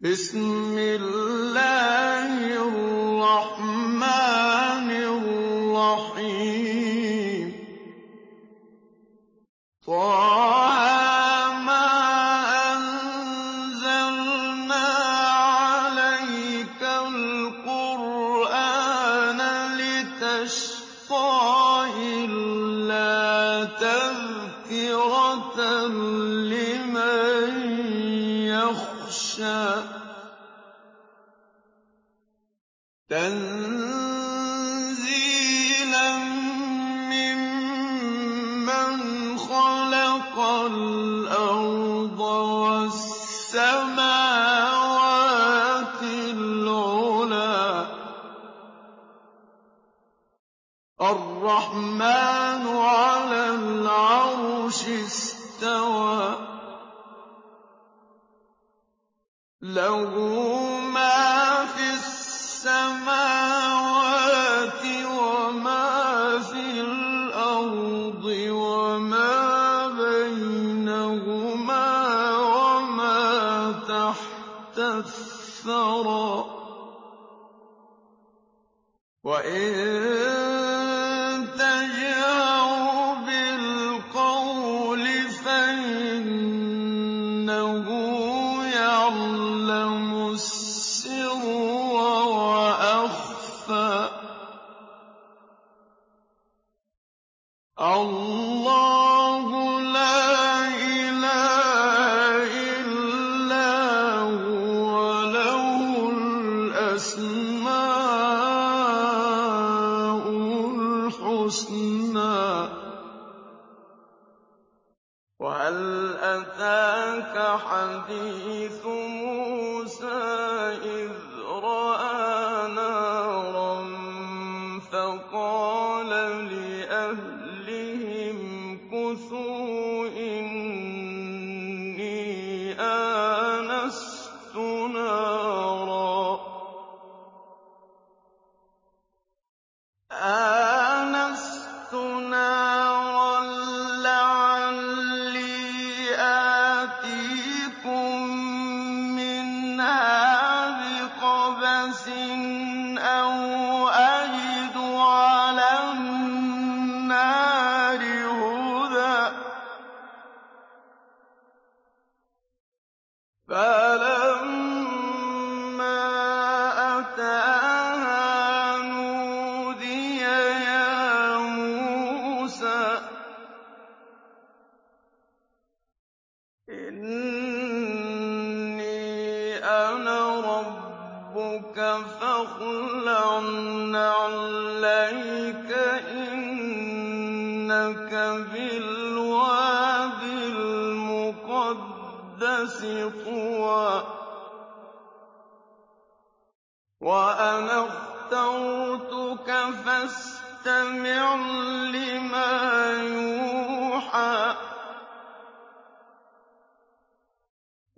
بِسْمِ اللَّهِ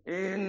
إن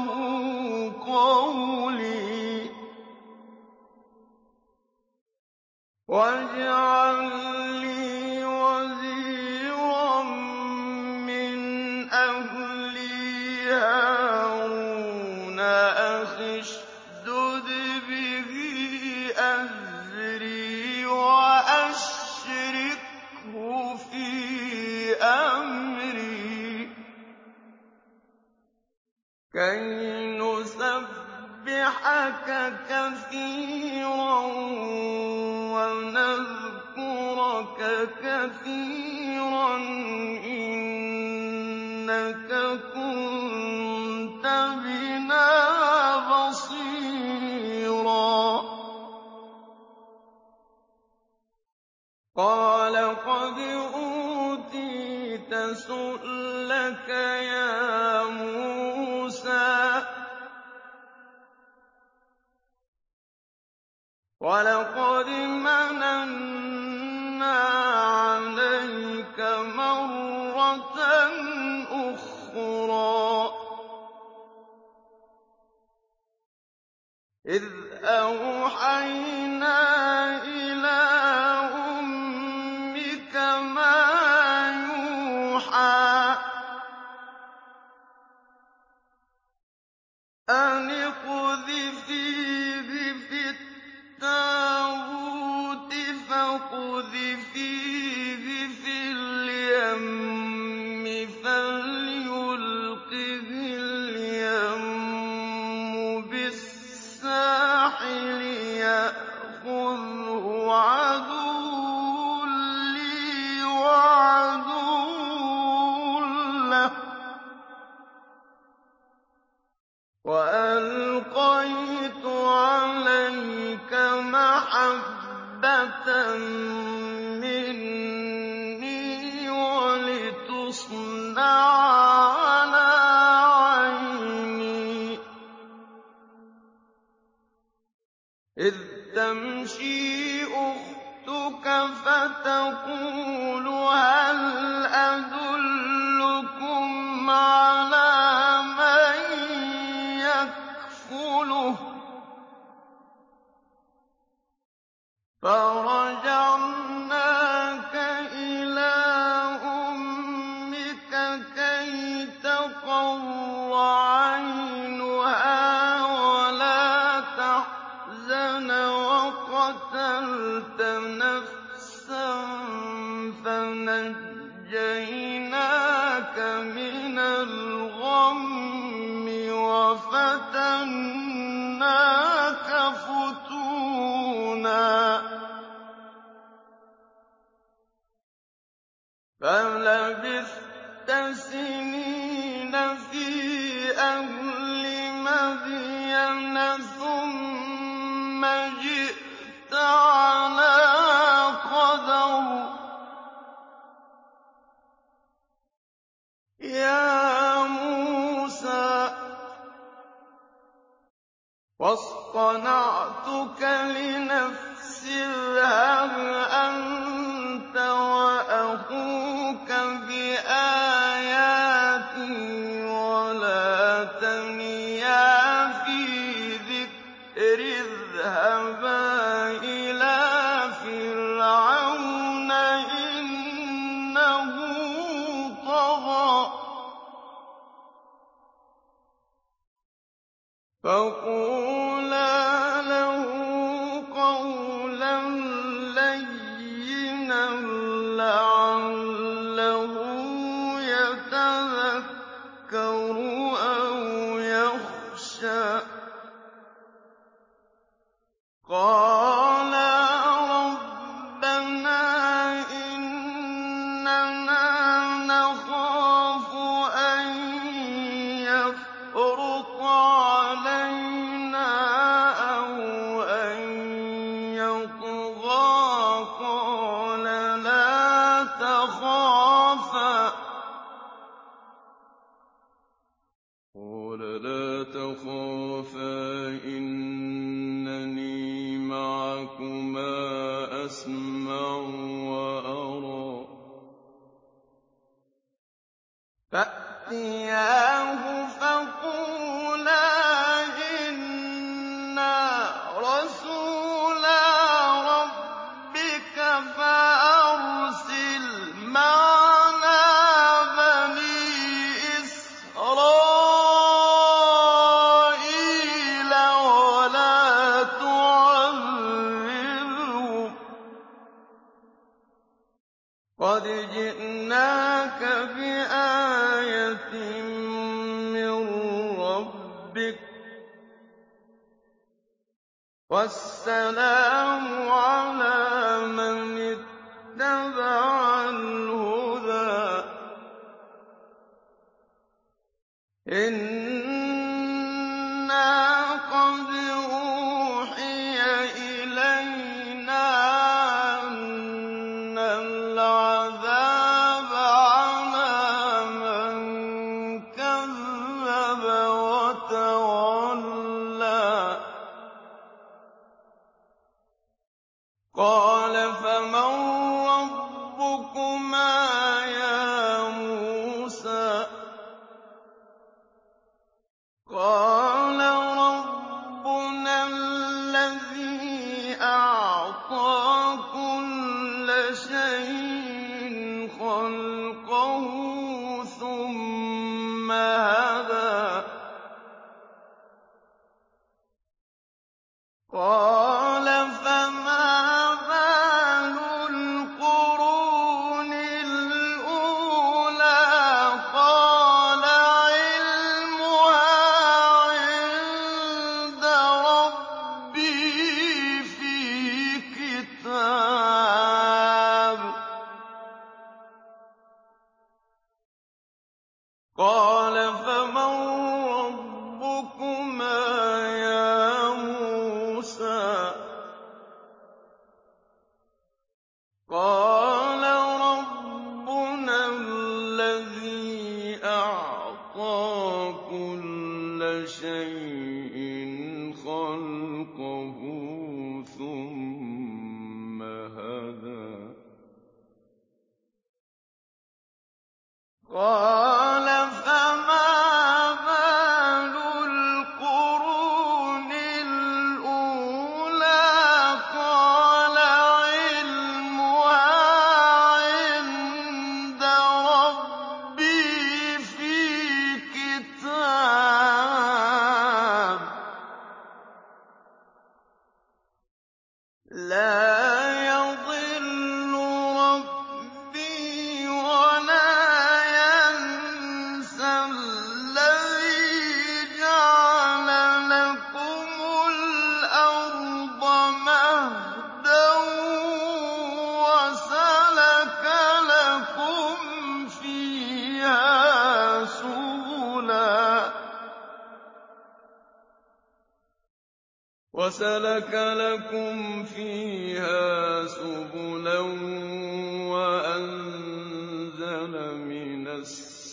وَهُوَ أَوْحَيْنَا إِلَىٰ أُمِّكَ مَا يُوحَىٰ أَنِ اقْذِفِيهِ فِي التَّابُوتِ فَاقْذِفِيهِ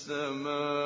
السَّمَاءِ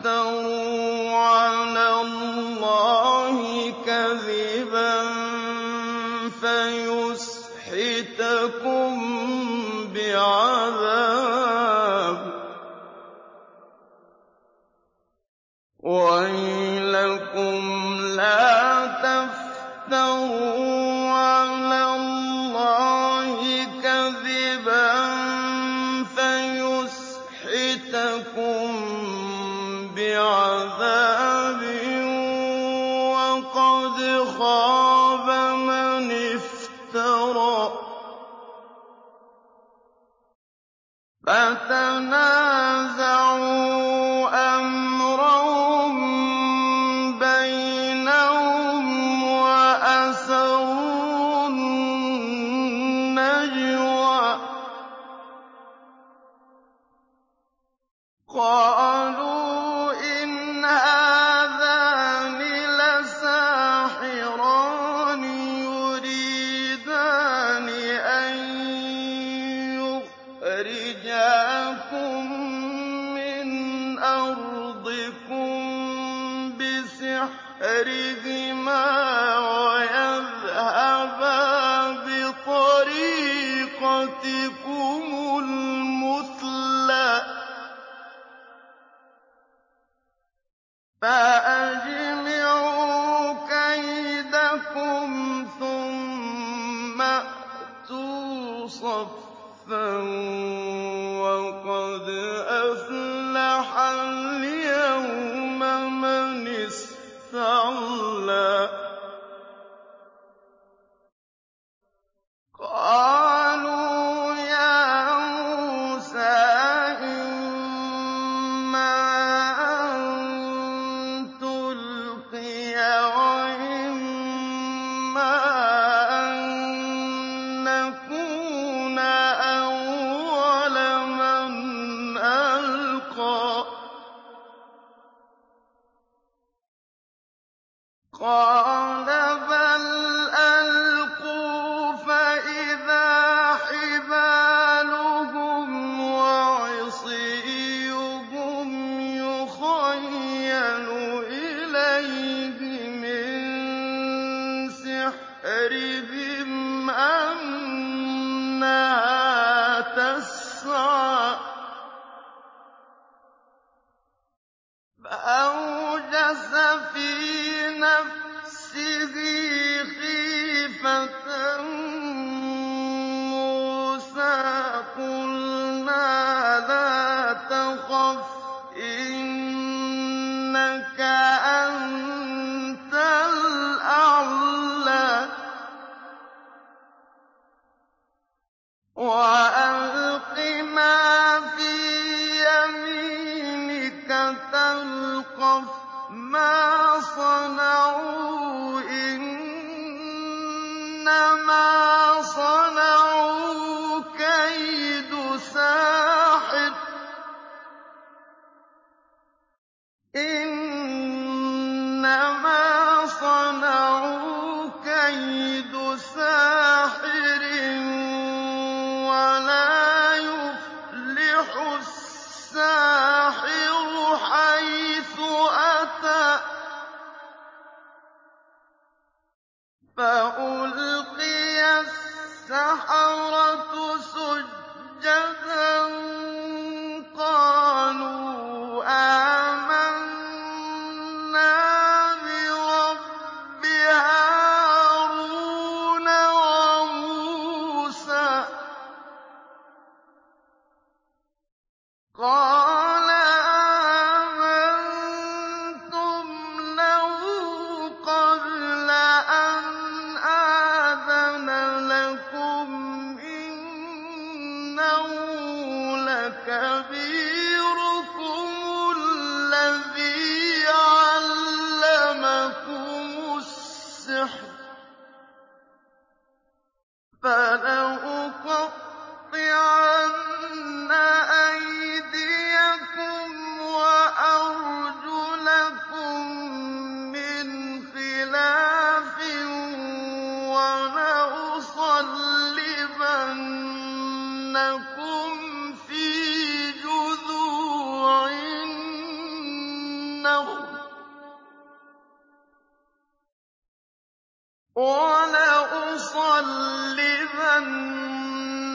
تَفْتَرُوا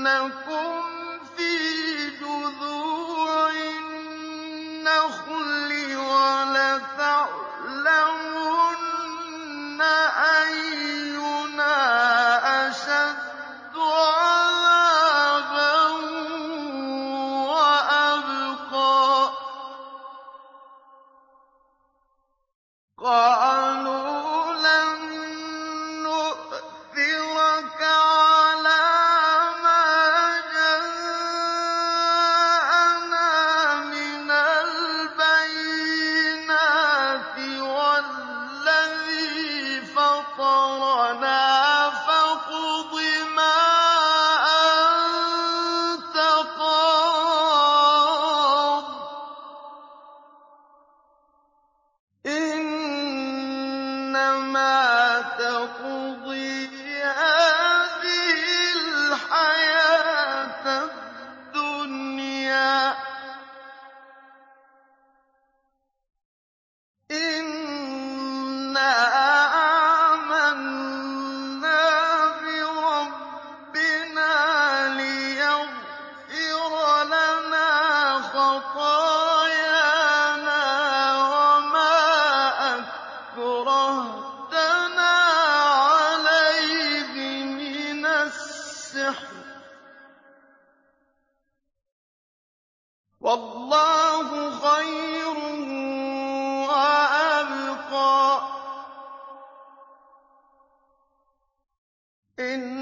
النَّخْلِ إِنَّ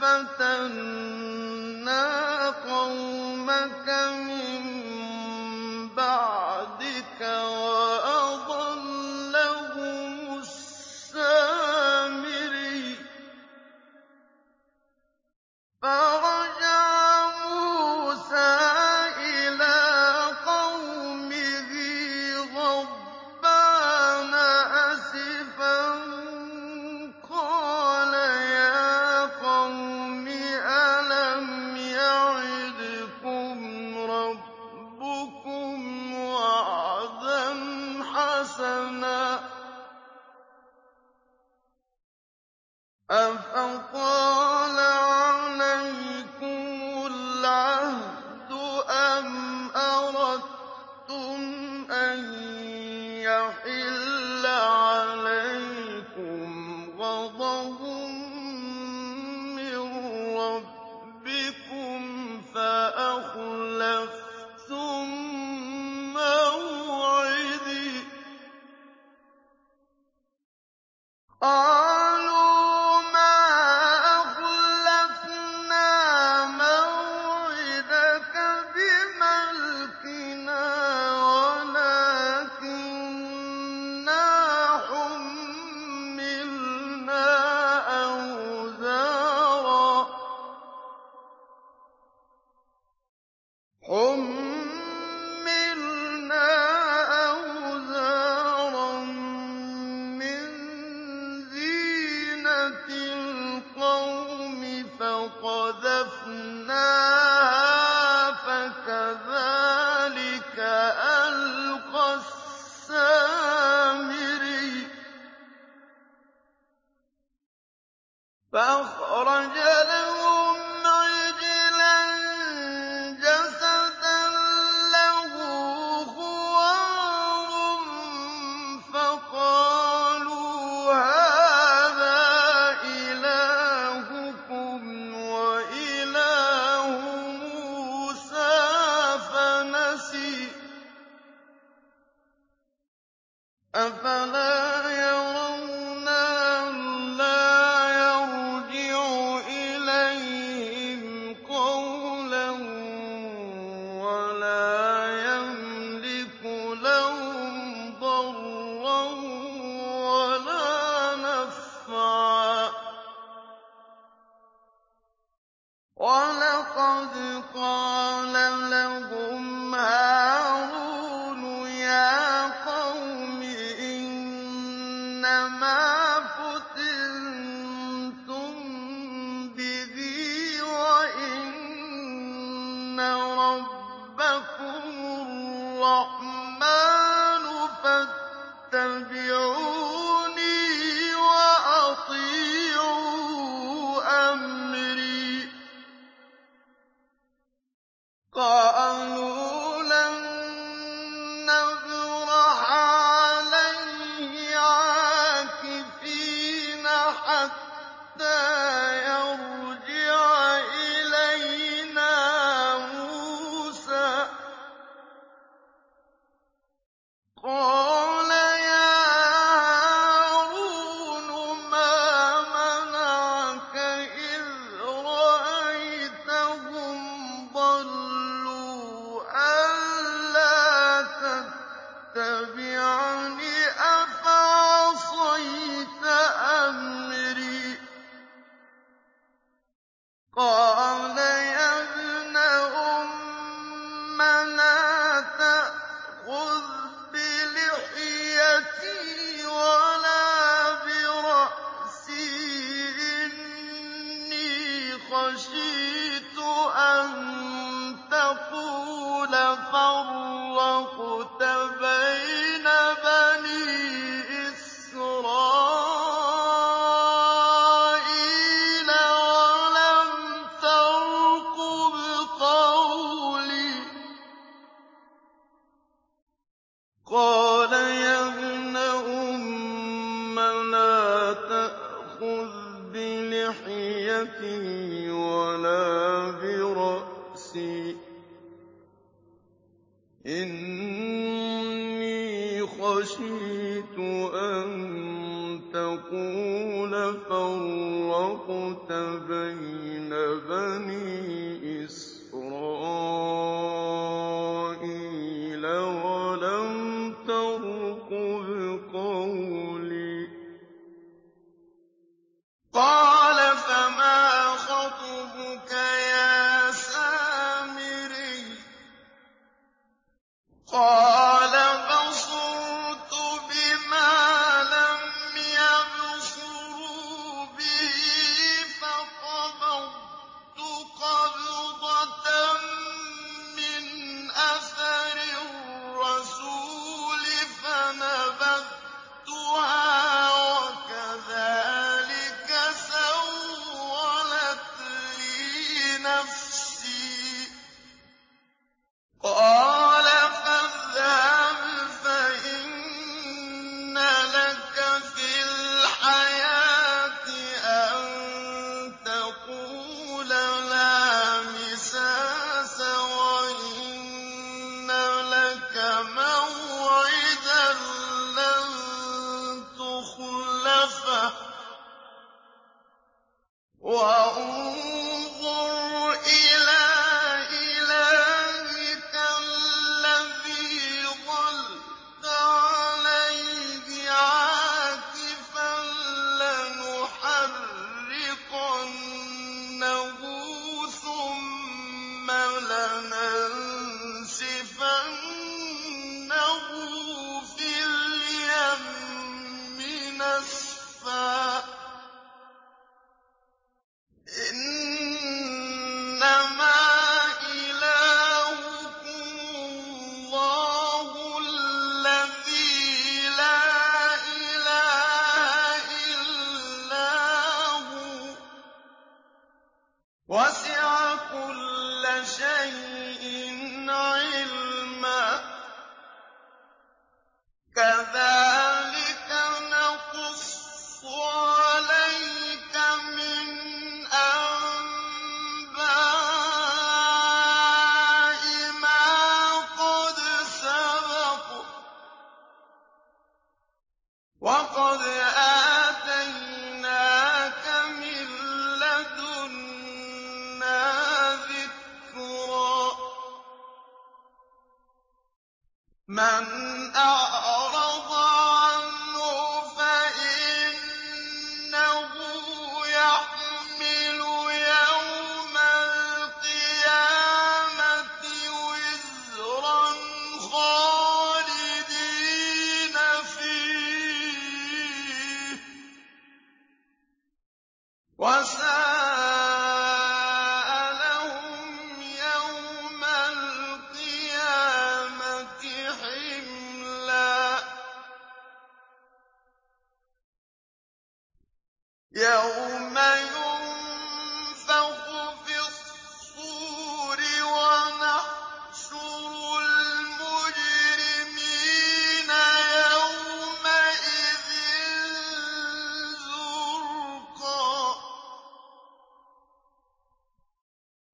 قَدْ وَأَخْلَصْنَا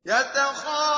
يَتَخَافَتُونَ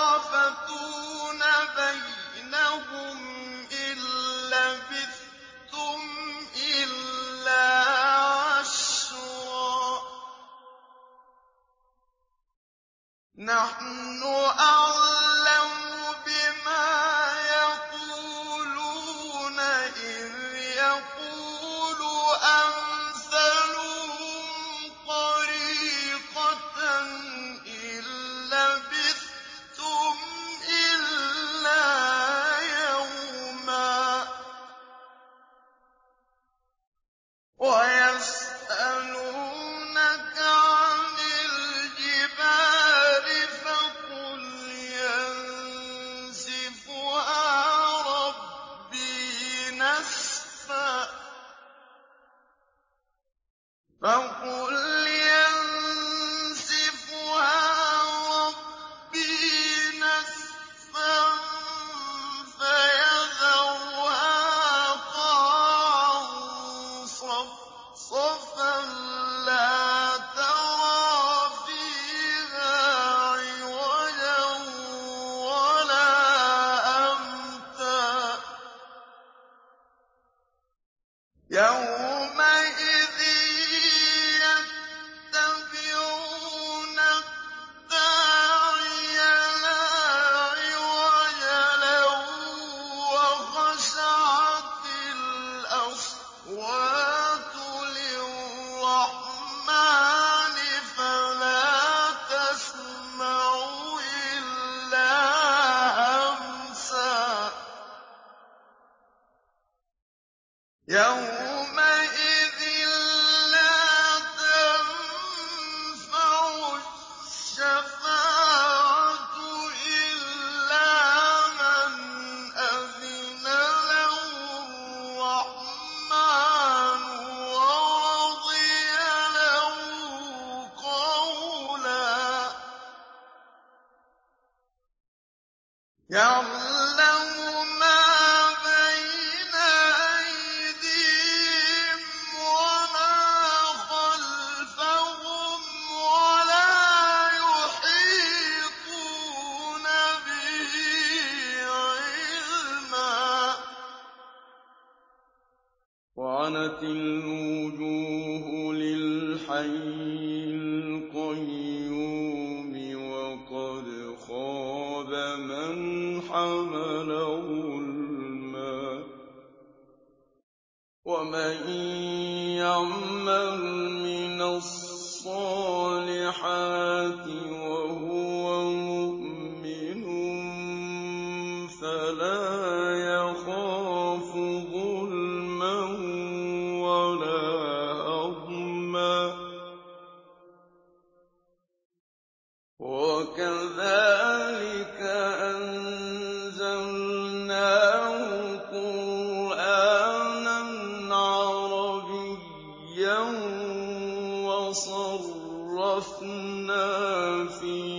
وَصَرَّفْنَا فِيهِ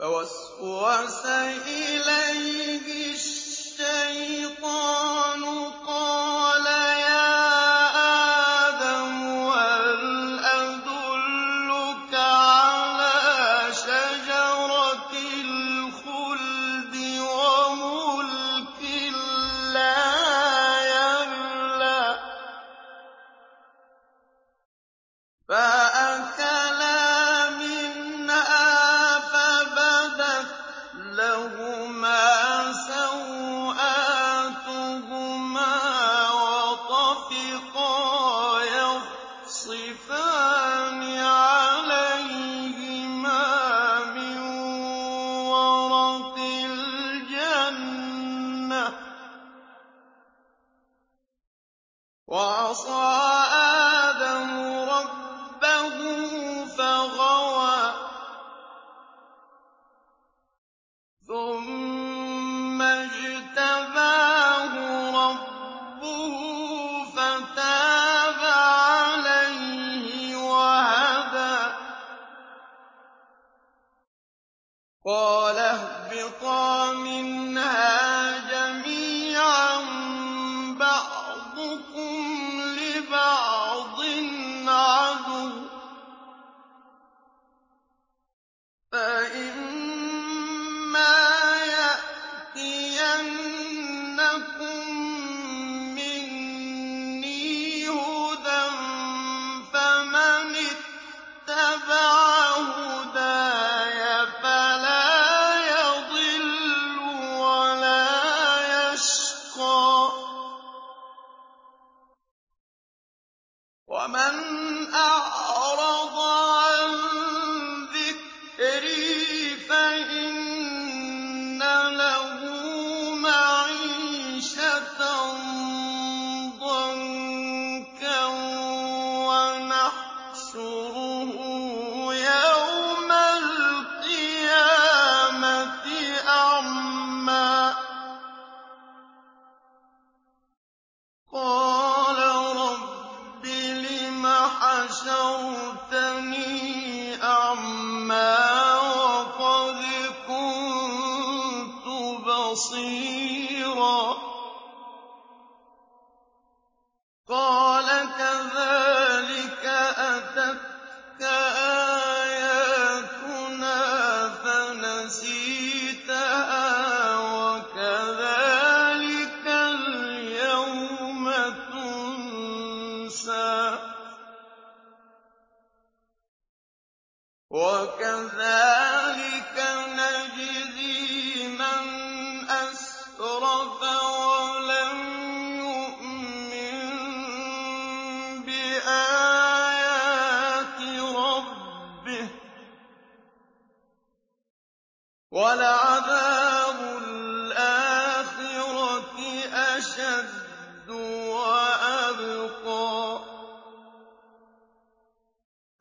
فَوَسْوَسَ إِلَيْهِ الشَّيْطَانُ.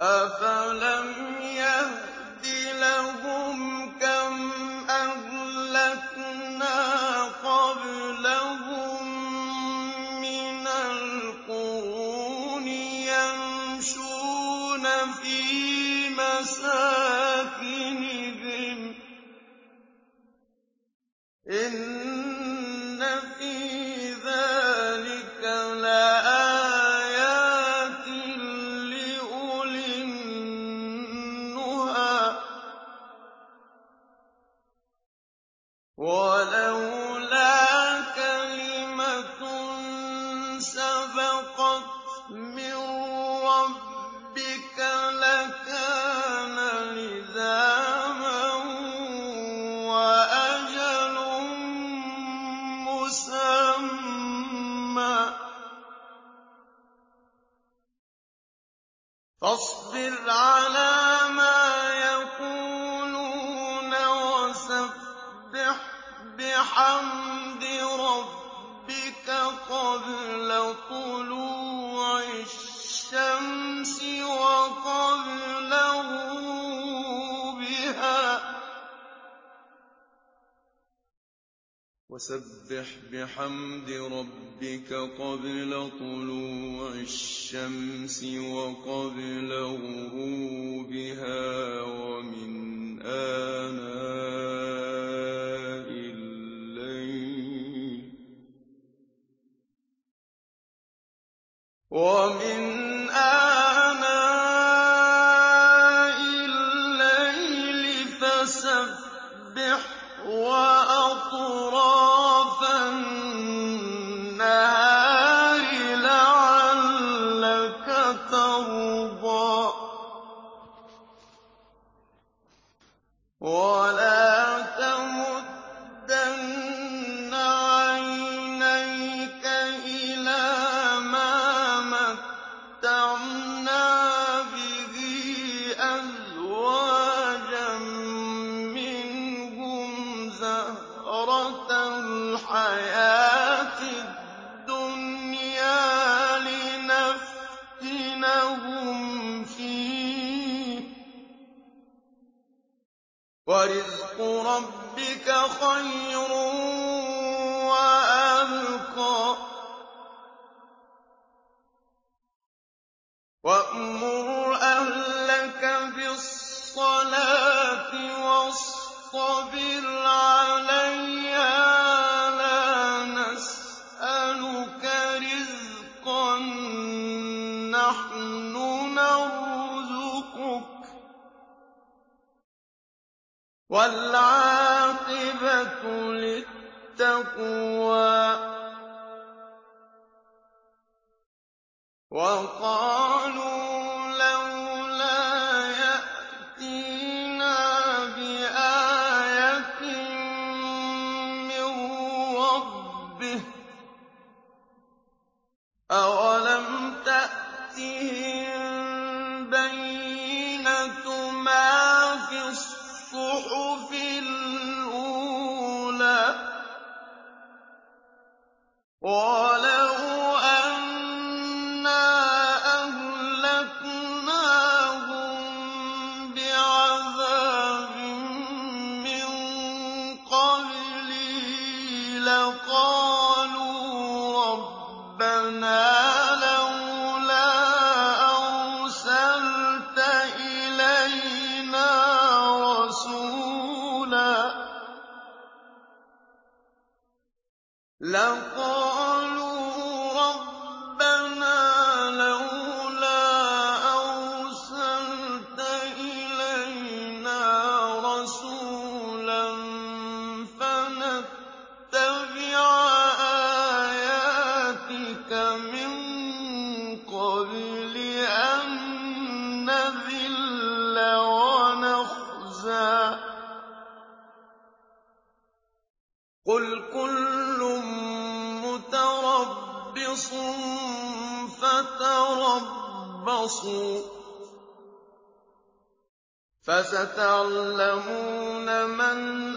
أَفَلَمْ آنَاءِ لِلتَّقْوَىٰ فَسَتَعْلَمُونَ مَنْ